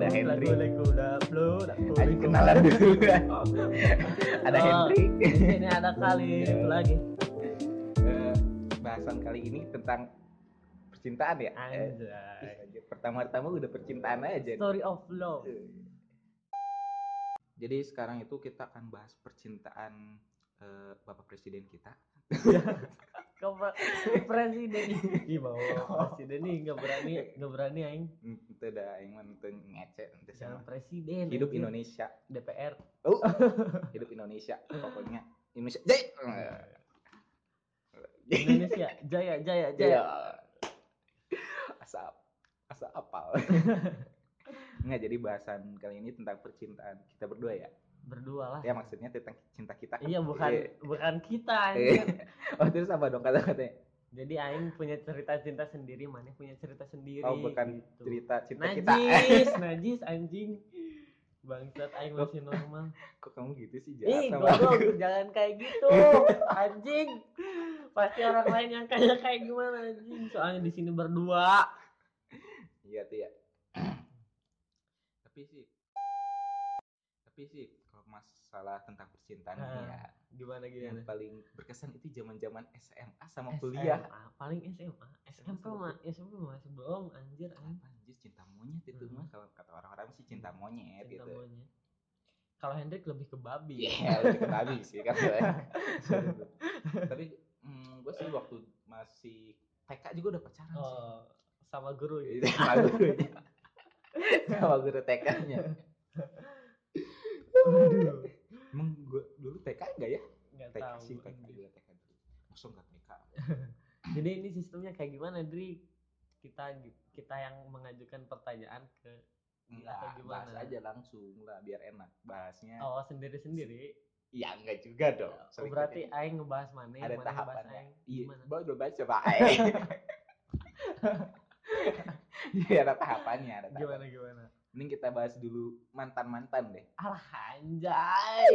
ada Henry. Lagu-lagu udah lagu- kenalan dulu. ada Oh, Henry. di Sini ada kali itu lagi. Eh, bahasan kali ini tentang percintaan ya. Anjay. Pertama-tama udah percintaan aja. Story of love. Jadi sekarang itu kita akan bahas percintaan eh, Bapak Presiden kita. Kau presiden ih mau presiden nih nggak berani nggak berani aing Hmm, Itu udah yang menentu ngece nanti sama. presiden Hidup. Indonesia. DPR Oh, hidup Indonesia. Pokoknya Indonesia. Jai. Indonesia jaya jaya Jaya. jaya Asa asa apal. Enggak jadi bahasan kali ini tentang percintaan kita berdua ya. Berdua lah Ya maksudnya tentang cinta kita. kan. iya bukan Iya. bukan kita Eh, anjir oh terus apa dong kata-katanya? jadi aing punya cerita cinta sendiri mana punya cerita sendiri Oh bukan gitu. cerita cinta kita. najis najis anjing bangsat aing masih normal Kok kamu gitu sih Ih, jahat sama aku? goblok, jangan kayak gitu. Anjing. Pasti orang lain yang kayak kayak gimana anjing. Soalnya di sini berdua. Iya tuh ya. tapi sih tapi sih kalau masalah tentang percintaan ini Ah, ya Gimana yang gimana? paling berkesan itu zaman-zaman SMA sama kuliah. SMA, paling SMA. SMP mah SMP masih belum anjir. Apa anjir cinta monyet itu Hmm. mah kalau kata orang-orang sih cinta monyet Cinta gitu. monyet. Kalau Hendrik lebih ke babi. Iya, lebih ke babi sih kan. Tapi mm, gue sih waktu masih TK juga udah pacaran sih. Oh, sama guru. Itu sama gurunya. sama guru TK-nya. Aduh. Emang gue dulu TK enggak ya? Enggak TK tahu. sih, TK juga TK dulu. Masa enggak TK? Jadi ini sistemnya kayak gimana, Dri? Kita kita yang mengajukan pertanyaan ke Enggak, Atau gimana? bahas aja langsung lah biar enak bahasnya. oh sendiri-sendiri. Iya enggak juga dong. Oh, berarti kita- aing ngebahas mana, ada mana tahapannya. aing. Iya, Gimana? baru baca coba. Iya ada tahapannya, ada tahapan. Gimana gimana? Mending kita bahas dulu mantan-mantan deh. Alah anjay.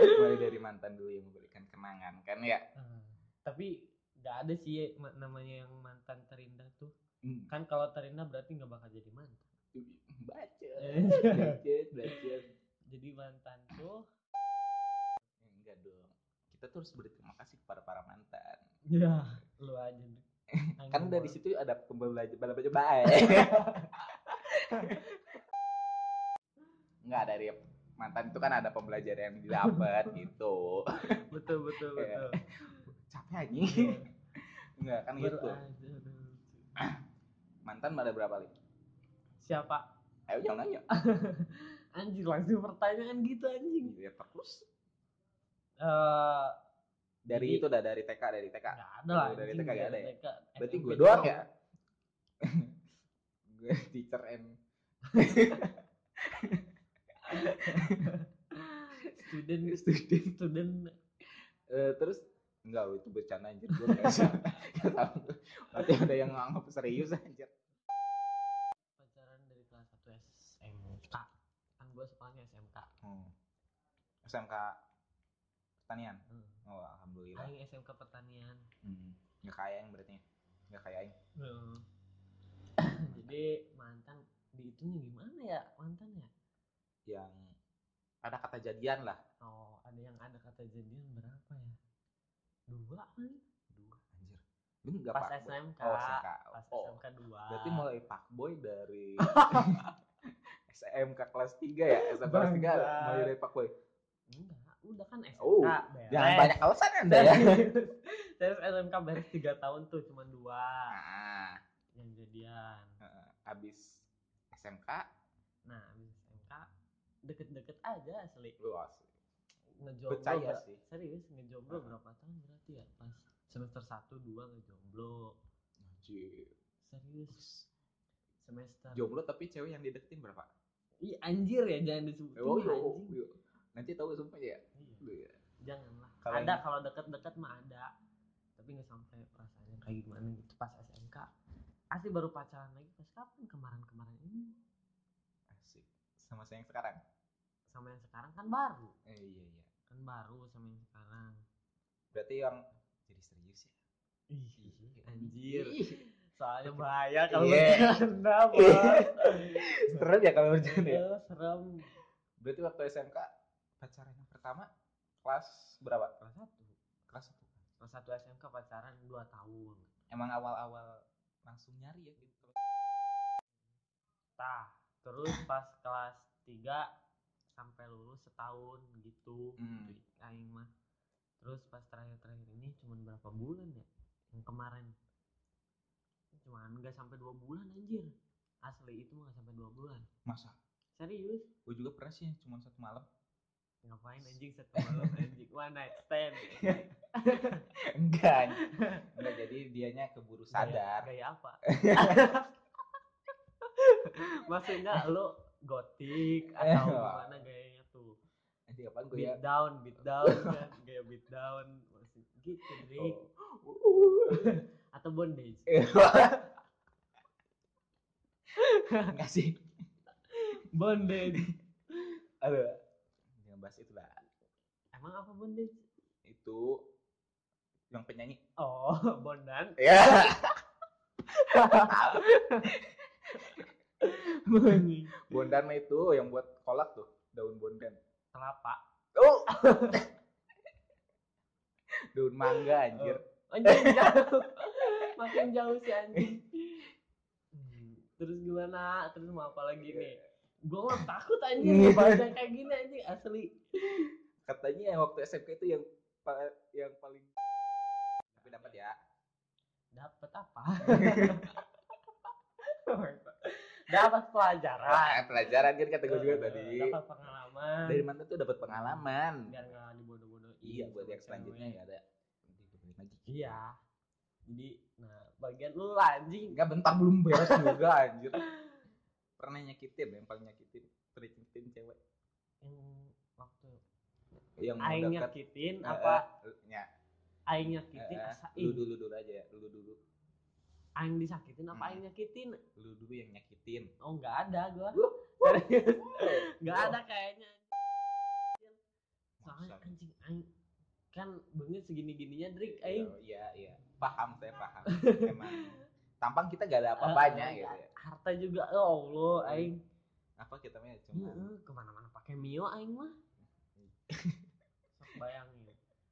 Mulai dari mantan dulu yang memberikan kenangan kan ya. Hmm, Tapi nggak ada sih ma- namanya yang mantan terindah tuh. Hmm, Kan kalau terindah berarti nggak bakal jadi mantan. Baca, baca, baca. Jadi mantan tuh Enggak dong. Kita tuh harus berterima kasih kepada para mantan. ya lu aja. Dri. Kan dari situ ada pembelajaran baca baik. Enggak dari mantan itu kan ada pembelajaran yang didapat gitu. betul betul Iya. betul. Capek anjing. Enggak kan Baru gitu. aja. Mantan ada berapa nih? Siapa? Ayo jangan nanya. Anjing langsung pertanyaan gitu anjing. Ya terus Eh dari Jadi- itu udah dari TK dari TK. nggak ada lah. Dari TK nggak ada ya? TK. Berarti gue doang ya. gue teacher and Student student. student Eh, terus enggak itu bercanda anjir gue enggak. Nggak tahu. Nanti ada yang nganggap serius anjir. pacaran dari kelas 1 SMK kan gue sekolahnya SMK Hmm. SMK pertanian. hmm. Oh, alhamdulillah. Aing SMK pertanian Hmm. Nggak kaya yang berarti. Nggak kaya yang. Hmm. jadi mantan dihitungnya gimana ya mantan ya yang ada kata jadian lah. oh ada yang ada kata jadian berapa ya dua kan Dua anjir. Enggak pas pak SMK Oh, SMK. pas Oh. SMK dua Berarti mulai pak boy dari SMK kelas 3 ya? SMK kelas 3 Bangsat. mulai dari pak boy. enggak udah kan SMK Oh, beres Jangan banyak alasan Anda ya. terus SMK beres tiga tahun tuh cuma dua Nah, yang jadian eh, abis SMK nah abis SMK deket-deket aja asli lu asli. ngejomblo Percaya sih. serius ngejomblo Ah. berapa tahun berarti ya pas semester 1 2 ngejomblo Anjir. serius semester Jomblo tapi cewek yang dideketin berapa? Ih anjir ya jangan disebutin Oh, yo, yo. Nanti tahu sumpah ya. Iya, Lu ya. janganlah. Kalau ada yang- kalau deket-deket mah ada. Tapi nggak sampai perasaannya kayak gimana gitu. Pas SMK asli baru pacaran lagi pas kapan? Kemarin-kemarin ini. Asik. Sama saya yang sekarang. sama yang sekarang kan baru. Eh, iya iya. kan baru sama yang sekarang. Berarti yang jadi serius ya. Ih, anjir. Ih, soalnya bahaya kalau Iya. bercanda bos serem ya kalau bercanda ya? Iya, serem. Berarti waktu SMK pacaran yang pertama kelas berapa? Kelas satu. Kelas satu. Kelas satu SMK pacaran dua tahun. Emang awal-awal langsung nyari ya? Gitu tah terus pas kelas tiga sampai lulus setahun gitu. Hmm. aing mah. Terus pas terakhir-terakhir ini cuman berapa bulan ya? Yang kemarin. Cuman nggak sampai dua bulan anjir. Asli itu nggak sampai dua bulan. Masa? Serius? Gue juga pernah sih cuma satu malam ngapain anjing satu malam anjing? One night stand. Enggak. Enggak jadi dianya keburu sadar. gaya, apa? Maksudnya lo gotik atau Eh, gimana gayanya tuh? Nanti apa gue beat ya? down beat down kan? Gaya beat down. Maksud gitu Drik Oh. atau bondage. Enggak sih. Bondage. Aduh bahas itu lah emang apa bondage itu yang penyanyi. Oh bondan. Ya bondan itu yang buat kolak tuh daun bondan. Kelapa. Oh. Daun mangga anjir. Jauh makin jauh si anjing. Hmm, terus gimana? Terus mau apa lagi nih gue mah takut anjing baca kayak gini anjing asli. Katanya yang waktu SMK itu yang yang paling tapi dapat ya? Dapat apa? Dapat pelajaran. Pelajaran kan kata gue juga Eh, tadi. dapat pengalaman. Dari mana tuh dapat pengalaman? Biar nggak dibodoh-bodohin iya buat yang selanjutnya ya ada. Lagi. Iya. Jadi nah bagian lu anjing. Enggak bentar belum beres juga anjir pernah nyakitin yang paling nyakitin pernah nyakitin cewek? Yang waktu yang aing nyakitin Eh, apa? eh, ya. Aing nyakitin eh, asa lu dulu dulu aja ya lu dulu. Aing disakitin apa Hmm. aing nyakitin? Lu dulu yang nyakitin. Oh nggak ada gua. Nggak ada kayaknya. Soalnya anjing aing kan banget segini gininya Drik aing. iya iya. Paham saya paham. Emang tampang kita gak ada apa-apanya Eh, gitu ya. harta juga ya Allah aing. Apa kita mah cuma Heeh, ke mana-mana pakai mio aing mah. Sok bayangin.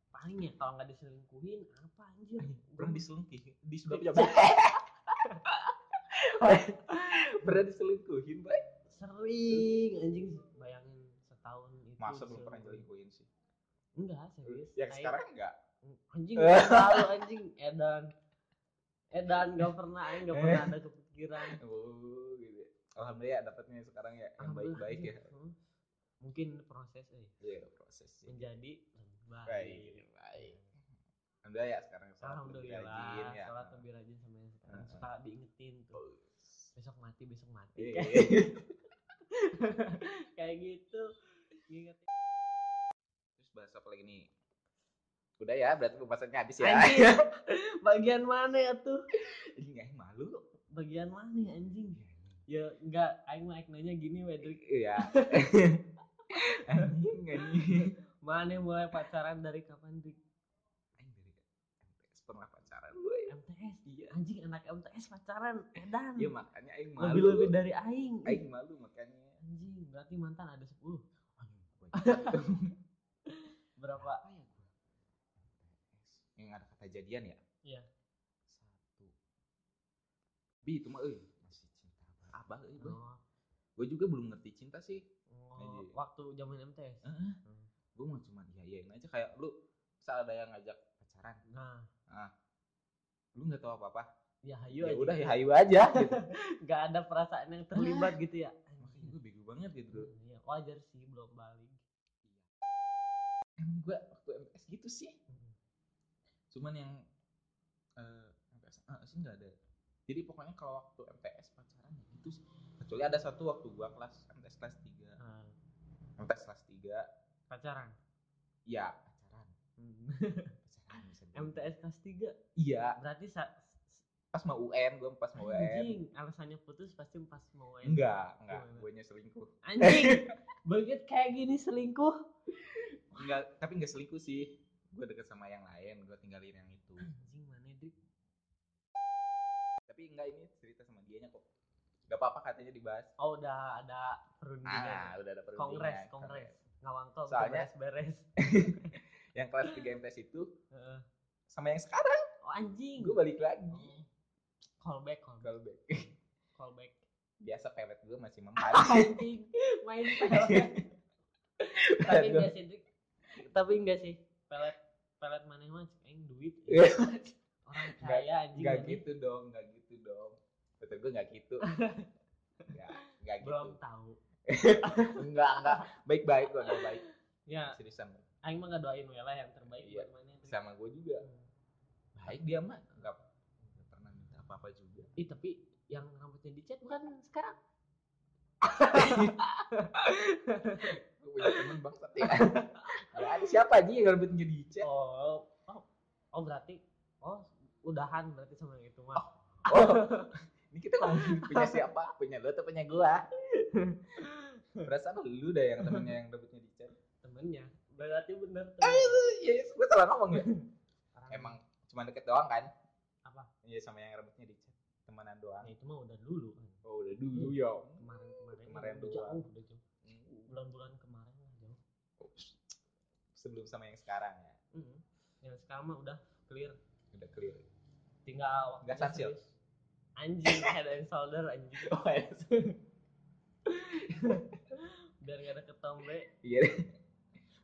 Paling ya kalau nggak diselingkuhin apa anjir? Pernah diselingkuhin di pernah diselingkuhin bay? Sering anjing. Bayangin setahun itu masa belum pernah diselingkuhin. diselingkuhin sih? Enggak serius. Yang sekarang enggak. Anjing tahu anjing. Edan edan nggak pernah aing nggak pernah ada kepikiran. Oh gitu. Alhamdulillah dapatnya sekarang ya yang baik-baik ya. Anjing. Hmm. mungkin proses eh iya proses sih menjadi lebih baik, baik. baik. Alhamdulillah ya sekarang sholat lebih Alhamdulillah, rajin ya. sholat lebih rajin sama yang sekarang. Heeh. suka diingetin tuh. Besok mati besok mati. Iya. kayak gitu. Ngingetin terus bahas apa lagi nih udah ya berarti pembahasannya habis ya. Anjing. Bagian mana ya tuh? Ini malu. Bagian mana ya anjing? Ya enggak aing mah aing nanya gini Wedrik iya. Anjing anjing. Mana mulai pacaran dari kapan Dik? Aing dari MTS pernah pacaran gue MTS iya anjing anak MTS pacaran edan. Iya makanya aing malu. Lebih lebih dari aing. Aing malu makanya. Anjing berarti mantan ada 10 Anjing, banyak. berapa apa ya gue MTS yang ada kata jadian ya? Iya. satu. Bi itu mah euy masih cinta abah euy gue oh, gue juga belum ngerti cinta sih. Oh, waktu zaman MTS Heeh. Hmm. gue mau cuma iya iyain aja kayak lu misal ada yang ngajak pacaran. Nah. Lu nggak tahu apa apa ya hayu ya aja. udah ya hayu aja. Gitu nggak ada perasaan yang terlibat gitu ya. Makanya gue bego banget gitu Hmm, ya, wajar sih belum balik. Emang gue waktu MTS gitu sih? Hmm. Cuman yang eh MTS ah, sih nggak ada. Jadi pokoknya kalau waktu MTS pacaran ya gitu sih. Kecuali ada satu waktu gua kelas MTS kelas 3 Nah, MTS kelas 3 pacaran? Ya pacaran. Hmm. pacaran bisa. MTS kelas 3 iya. Berarti sa pas mau UN gue pas mau UN anjing alasannya putus pasti pas mau UN enggak enggak gue nya selingkuh anjing! Banget kayak gini selingkuh? Enggak tapi enggak selingkuh sih gue deket sama yang lain gue tinggalin yang itu. Anjing mana dik tapi enggak ini cerita sama dianya kok. Gak apa-apa katanya dibahas. Oh udah ada perundingan. Ah udah ada perundingan kongres kongres. ngawangkol Soalnya- beres-beres yang kelas 3 MTS itu Heeh. sama yang sekarang. Oh anjing. Gue balik lagi. Oh. callback callback. Callback. Callback. Biasa pelet gue masih mempan anjing main pelet. Tapi enggak sih tapi enggak sih pelet pelet mana mah aing duit Iya. orang kaya anjing Gak gitu dong, gak gitu dong. Betul gue gak gitu. Gak, gak gitu. belum tahu Enggak, enggak. Baik-baik gue, gak baik. ya Seriusan. aing mah doain we lah yang terbaik Iya. buat mana. Sama gue juga. Baik dia mah. Gak, gak pernah minta apa-apa juga. Ih tapi yang rambutnya dicat bukan sekarang. Gue punya temen bangsat ya. Siapa aja yang rambutnya dicet. Oh, oh, oh berarti, oh udahan berarti sama yang itu mah. Oh, ini kita ngomongin punya siapa? Punya lu atau punya gua? Perasaan lu dah yang temennya yang rambutnya dicet. Temennya, berarti bener. Yes, gue salah ngomong ya. Emang cuma deket doang kan? apa? Iya sama yang rambutnya dicet. Temenan doang. Ya itu mah udah dulu kan. Oh udah dulu ya. Kemarin kemarin. Kemarin doang. jauh, udah jauh. Bulan-bulan kemarin lah jauh. Sebelum sama yang sekarang ya. Mm. Yang sekarang mah udah clear. Udah clear. Tinggal Nggak sunsil? Anjing head and shoulder anjing. Oh. Biar gak ada ketombe. Iya.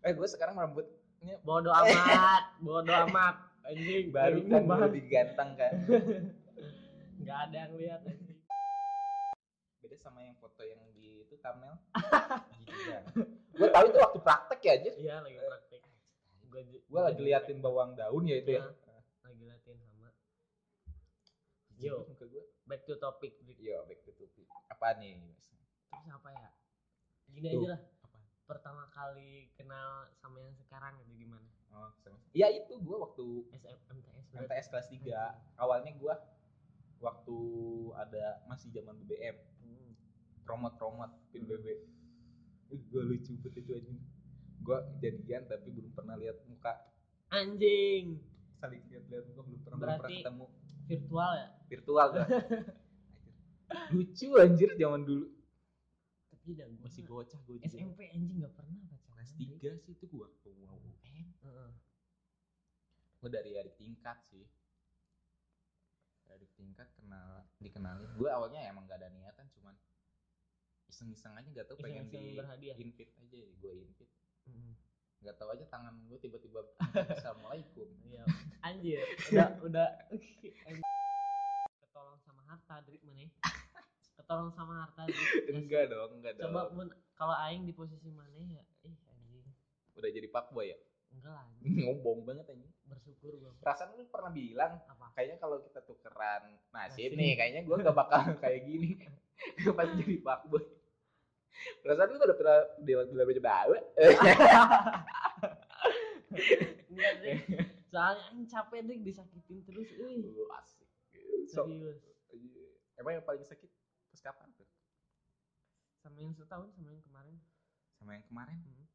Eh gue sekarang rambutnya Bodoh amat, bodoh amat. Anjing baru kan lebih ganteng kan. Nggak ada yang lihat anjing. Beda sama yang foto yang di itu thumbnail. Gue tahu itu waktu praktek ya aja. Iya lagi praktek. Gua, Gue lagi liatin bawang daun ya itu ya. lagi latihan sama. Yo. Back to topic. Yo back to topic. Apa nih? Terus apa ya? Gini Tuh. aja lah. Apa? Pertama kali kenal sama yang sekarang itu gimana? Oh, sama. Iya itu gue waktu SM, MTS. MTS kelas 3 awalnya gue waktu ada masih zaman BBM Hmm. promot promot pin BB gue lucu banget itu aja gue jadian tapi belum pernah lihat muka Anjing. saling lihat lihat muka belum pernah belum pernah Berarti- ketemu Virtual ya? virtual gue lucu anjir zaman dulu Tapi dah gua masih bocah gue juga SMP anjing gak pernah pacaran. kelas. 3 sih itu mau UN Heeh. gue dari adik tingkat sih adik tingkat kenal dikenalin gue awalnya emang gak ada niatan cuman iseng-iseng aja gak tau pengen di berhadiah. invite aja gue invite. Nggak tahu aja tangan gue tiba-tiba assalamualaikum Iya. Anjir, udah udah anjing. ketolong sama harta Drik mana? Ketolong sama harta enggak dong enggak Coba dong mun kalau aing di posisi mana ya? Ih anjing. udah jadi pak boy ya Enggak lah, anjing. ngobong banget aja bersyukur gua. perasaan lu pernah bilang Apa? kayaknya kalau kita tukeran nasib Nasib. nih kayaknya gue gak bakal kayak gini pas jadi pak boy perasaan lu udah pernah bilang bilang baca bawa Enggak. Soalnya aing capek Drik disakitin terus. Lu asik so, Serius. emang yang paling sakit pas kapan tuh Sama yang setahun sama yang kemarin. sama yang kemarin Hmm.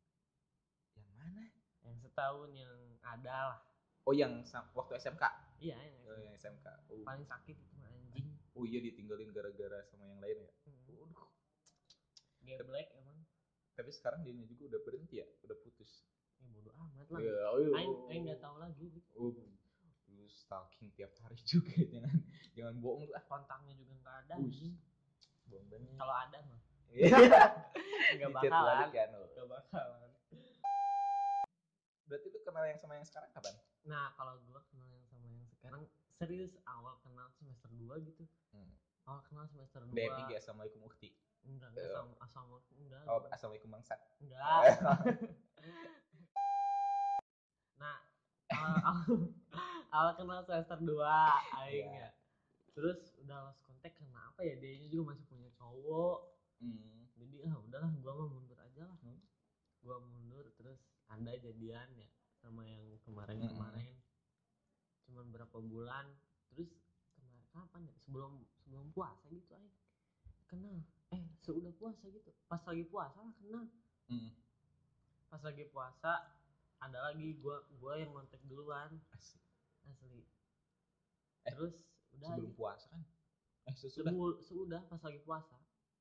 yang mana Yang setahun yang ada lah. oh yang waktu SMK Iya, yang oh, yang SMK oh. paling sakit itu anjing. oh iya ditinggalin gara-gara sama yang lain ya. Geblek emang. tapi sekarang dia juga udah berhenti ya udah putus Ya bodo amat lah. Oh, iya. Aing enggak tahu lagi. Oh, lu stalking tiap hari juga jangan jangan bohong lu ah kontaknya juga nggak ada bohong banget kalau ada mah Iya. nggak Di chat bakalan balik kan lu. nggak bakalan berarti lu kenal yang sama yang sekarang kapan nah kalau gua kenal yang sama yang sekarang serius awal kenal semester 2 gitu Hmm. awal kenal semester 2 DM IG assalamualaikum ukti enggak enggak Iya. sama assalamualaikum enggak oh assalamualaikum bangsat enggak nah awal, awal, kenal semester 2 aing Iya. ya terus udah lost kontak kenapa ya dia juga masih punya cowok hmm. jadi ah udahlah gua mah mundur aja lah Hmm. gua mundur terus anda jadian ya sama yang kemarin Mm-mm. kemarin cuman berapa bulan terus kemarin kapan ya sebelum sebelum puasa gitu aja kenal sudah puasa gitu pas lagi puasa lah kenal Hmm. pas lagi puasa ada lagi gua gua yang kontak duluan Asik. asli Eh, terus udah sebelum aja. puasa kan Eh, sesudah. Sebu- Sudah pas lagi puasa.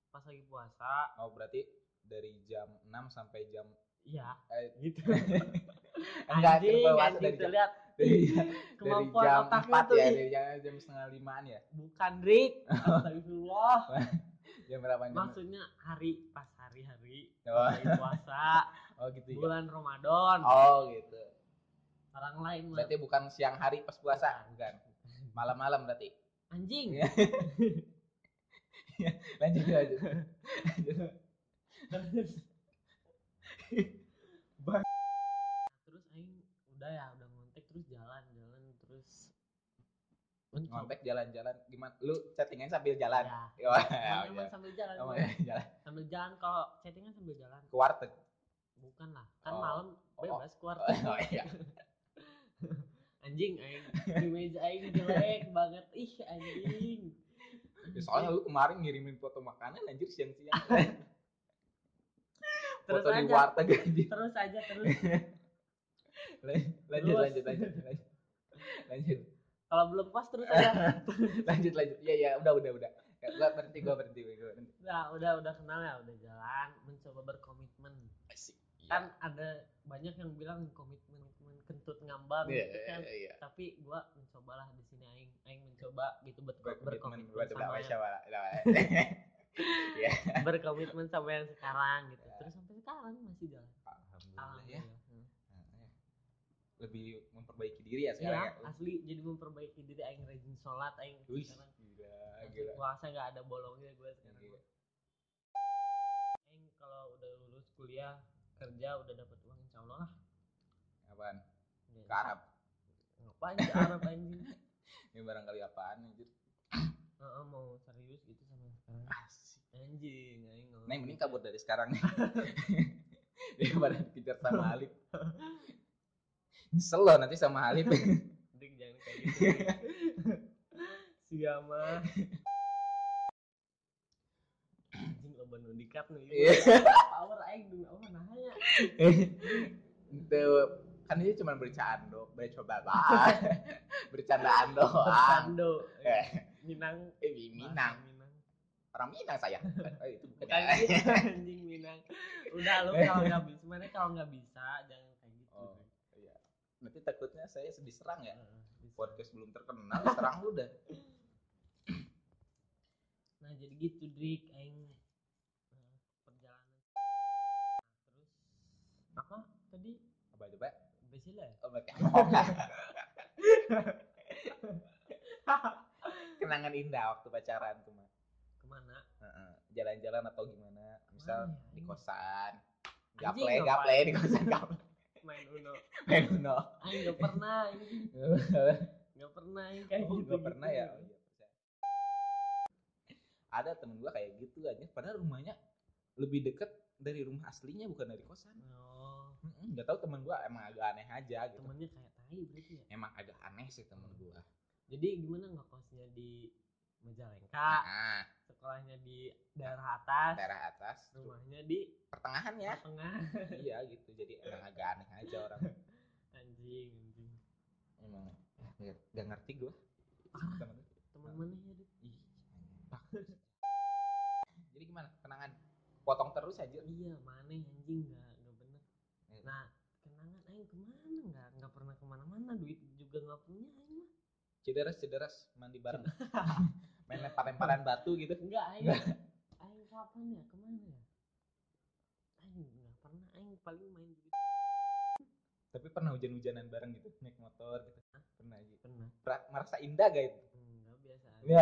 Pas lagi puasa, Oh, berarti dari jam 6 sampai jam iya eh, gitu. enggak anjing, puasa dari jam lihat dari, dari jam otaknya 4 tuh. ya, dari jam, jam setengah limaan ya. Bukan Rick. Astagfirullah. Jam berapa jam? Maksudnya hari pas hari-hari Oh, puasa, oh gitu ya. bulan Ramadan. Oh, gitu. Orang lain. Berarti bukan siang hari pas puasa, bukan. Malam-malam berarti. Anjing. Iya. Lanjut lanjut. terus terus aing udah ya udah ngontek terus jalan jalan terus Ngontek jalan-jalan gimana? Lu chattingan sambil jalan. ya emang, ya. sambil jalan Oh, ya, jalan sambil jalan kalau chattingan sambil jalan ke warteg. bukan lah kan Oh. malam Oh. bebas keluar Oh iya. anjing aing di meja aing jelek banget ih anjing Ya, soalnya lu kemarin ngirimin foto makanan anjir siang-siang. Terus foto di aja. warteg anjir. terus aja terus Lanjut Terus. lanjut lanjut lanjut. Lanjut. Kalau belum puas terus aja Lanjut lanjut. Iya iya udah udah udah. Ya, gua berhenti gua berhenti gua berhenti. udah udah udah kenal ya udah jalan mencoba berkomitmen Asik. kan ada banyak yang bilang komitmen komitmen kentut ngambang Iya gitu kan iya iya. tapi gua mencobalah di sini aing aing mencoba gitu ber Berkomitmen buat sama yang, Iya. berkomitmen sama yang sekarang gitu Ya. terus sampai sekarang masih jalan Alhamdulillah ya. alhamdulillah Hmm. Ya. Lebih memperbaiki diri ya sekarang iya ya. asli jadi memperbaiki diri aing rajin sholat aing Wih, sekarang gila, gila. puasa nggak ada bolongnya gue sekarang Gila. aing kalau udah lulus kuliah kerja udah dapat uang insya Allah lah Apaan? Ya, Ke Arab. ngapain ke Arab anjing Ini barangkali apaan anjir. Heeh, mau serius gitu sama sekarang Asik. anjing aing. Nah, mending kabur dari sekarang nih. Daripada dikejar sama Alif. Nyesel loh nanti sama Alif. Dik jangan kayak gitu. Siapa? Anjing lo banu dikat nih. Iya. Power aing dulu oh nahanya. Itu kan ini cuma bercanda, coba bah. Bercandaan doang. Bercando. Eh. Minang. Eh, Minang. Minang. Orang Minang saya. Eh, itu bukan. Ya. anjing Minang. Udah lu kalau nggak bisa, mana kalau nggak bisa jangan kayak gitu. Oh, iya. Nanti takutnya saya diserang ya. Heeh, bisa. Podcast belum terkenal, serang lu dah. Nah jadi gitu Drik aing eh, perjalanan terus apa tadi Apa coba? Basila ya? Oh, Kenangan indah waktu pacaran tuh, Mak. ke mana? Jalan-jalan atau gimana? Misal ya, di kosan. Gaple, gaple di kosan gaple. Main Uno. Main Uno. Aing gak pernah anjing. Gak pernah aing kayak Oh, gitu. nggak pernah ya? Oh, iya, percaya. Ada temen gua kayak gitu aja. Padahal rumahnya lebih deket dari rumah aslinya bukan dari kosan. Oh, Nggak tahu temen gua emang agak aneh aja gitu. temennya kayak tai berarti ya. Emang agak aneh sih temen gua. Jadi gimana ngekosnya di Majalengka, Nah, sekolahnya di daerah atas, daerah atas, rumahnya di pertengahan ya. tengah. iya gitu. Jadi emang agak aneh aja orang. Anjing, anjing. Emang ya, nggak ngerti gua. Parah. Temen. Temen mana ya? Ih. Jadi gimana kenangan? Potong terus aja. Iya, mana anjing nggak nggak bener. Eh. Nah, kenangan aing ke mana nggak nggak pernah ke mana-mana duit juga nggak punya aing mah. Cederas cederas mandi bareng. Main lempar-lemparan batu gitu. Enggak aing. aing kapan ya ke mana ya? Aing nggak pernah aing paling main duit Tapi pernah hujan-hujanan bareng gitu, naik motor gitu. Pernah gitu. pernah. Pra- merasa indah gak itu? Enggak biasa aja.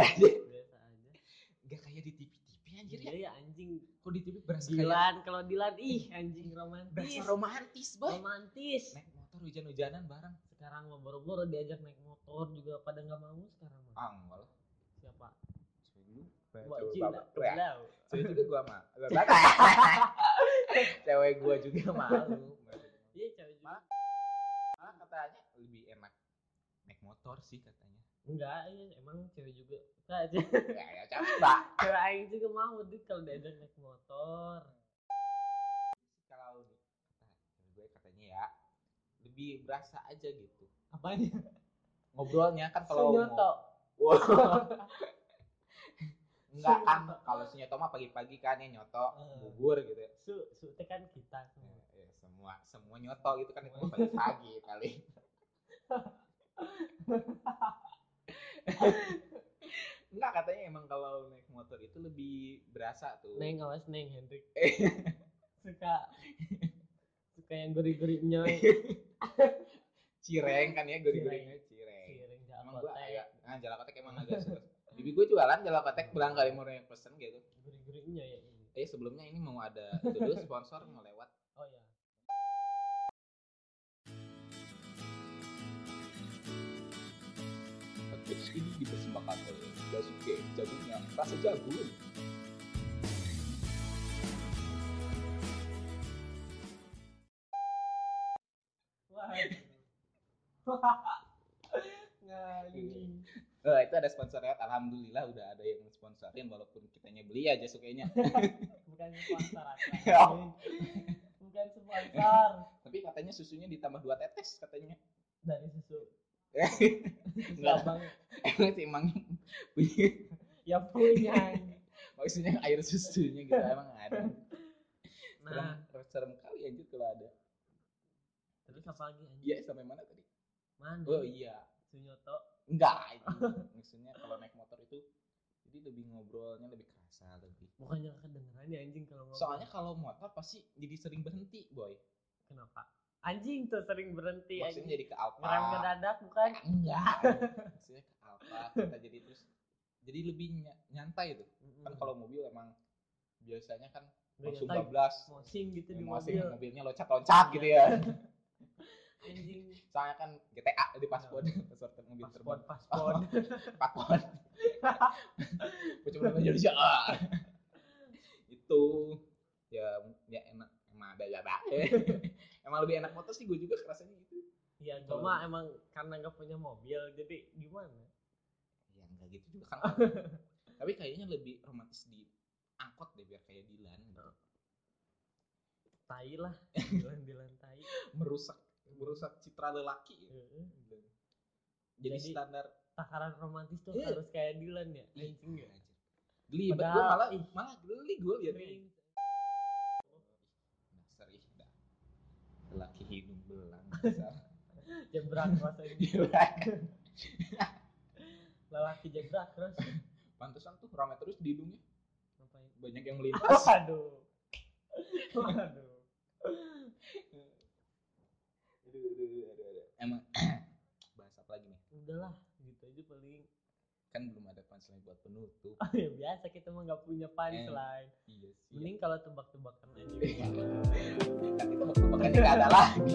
Biasa aja. Gak kayak di TV-TV anjir Iya ya. ya anjing. Kok di TV berasa kayak Dilan kalau Dilan ih anjing romantis. berasa romantis, boy. romantis. Naik motor hujan-hujanan bareng. Sekarang mau boro-boro diajak naik motor juga pada nggak mau sekarang mah. Ah, lah. Siapa? Cewek dulu. Cewek bapak. Ya, cewek juga gua mah. Cewek gua juga malu. Iya cewek juga. Malah katanya lebih enak naik motor sih katanya. Enggak, iya emang cewek juga. Enggak, cewek Ya, ya coba. cewek aing juga mau dik kalau diajak naik motor. Kalau di kata cewek gue katanya ya lebih berasa aja gitu. Apanya? Ngobrolnya kan kalau Sunyoto. Wow. enggak kan kalau si nyoto mah pagi-pagi kan ya nyoto bubur gitu ya. su su kan kita Ya, semua. ya, semua semua nyoto gitu kan itu pagi-pagi kali enggak katanya emang kalau naik motor itu lebih berasa tuh neng awas neng Hendrik suka suka yang gurih-gurih nyoy cireng kan ya gurih-gurihnya cireng. Piring emang jakotek. agak nah jalakotek emang agak suka bibi gue jualan jalakotek berangkali mau yang pesen gitu. Gurih-gurih nyoy ya ini. Eh sebelumnya ini mau ada itu dulu sponsor mau lewat. Oh ya podcast ini dipersembahkan oleh Daisuke jagungnya rasa jagung Eh, itu ada sponsor lewat alhamdulillah udah ada yang sponsorin walaupun kitanya beli aja sukanya bukan sponsor aku bukan sponsor. Tapi katanya susunya ditambah dua tetes katanya. Dari susu. Enggak. Sabang. Emang sih emang punya. Ya punya maksudnya air susunya gitu emang ada. Serem, nah. serem kali anjir kalau ada. Terus apa lagi anjing? Iya sampai mana tadi mana oh iya. Sunyoto. Enggak itu. Maksudnya kalau naik motor itu jadi lebih ngobrolnya lebih kerasa lebih. Bukannya kedengeran ya anjing kalau ngobrol. Soalnya kalau motor pasti jadi sering berhenti boy. Kenapa? Anjing tuh sering berhenti maksudnya anjing. jadi ke Alfa ngerem ngedadak bukan? Enggak maksudnya ke Alfa kita jadi terus jadi lebih ny- nyantai tuh. Kan kalau mobil emang biasanya kan langsung bablas. Mosing gitu di mobil. mobilnya loncat-loncat gitu ya soalnya kan GTA di paspor paspor mobil paspor terbang. Paspor paspor Bocah Indonesia. Ah. itu. Ya ya enak emang ada ya emang lebih enak motor sih gue juga rasanya gitu. Iya, Kalau- mah emang karena gak punya mobil, jadi gimana? ya enggak gitu juga kan. Tapi kayaknya lebih romantis di angkot deh biar kayak Dilan gitu. Tai lah, dilan-dilan tai. merusak merusak citra lelaki Heeh. jadi, Jadi- standar Takaran romantis tuh Iya. harus kayak Dilan ya, Ih, anjing ya. geli gue malah ih. malah geli gue liatnya Kering. dasar ih dah lelaki hidung belang. Jebrak cross ini. Lelaki jebrak cross. pantesan tuh rame terus di hidungnya Ngapain? banyak yang melintas Waduh. Waduh. Aduh, aduh, aduh, aduh, aduh. emang bahas apa lagi nih Udahlah, gitu aja paling. kan belum ada punchline buat penutup Oh ya biasa kita mah gak punya punchline. iya sih Mending kalau tebak-tebakan aja. kan itu tebak-tebakannya gak ada lagi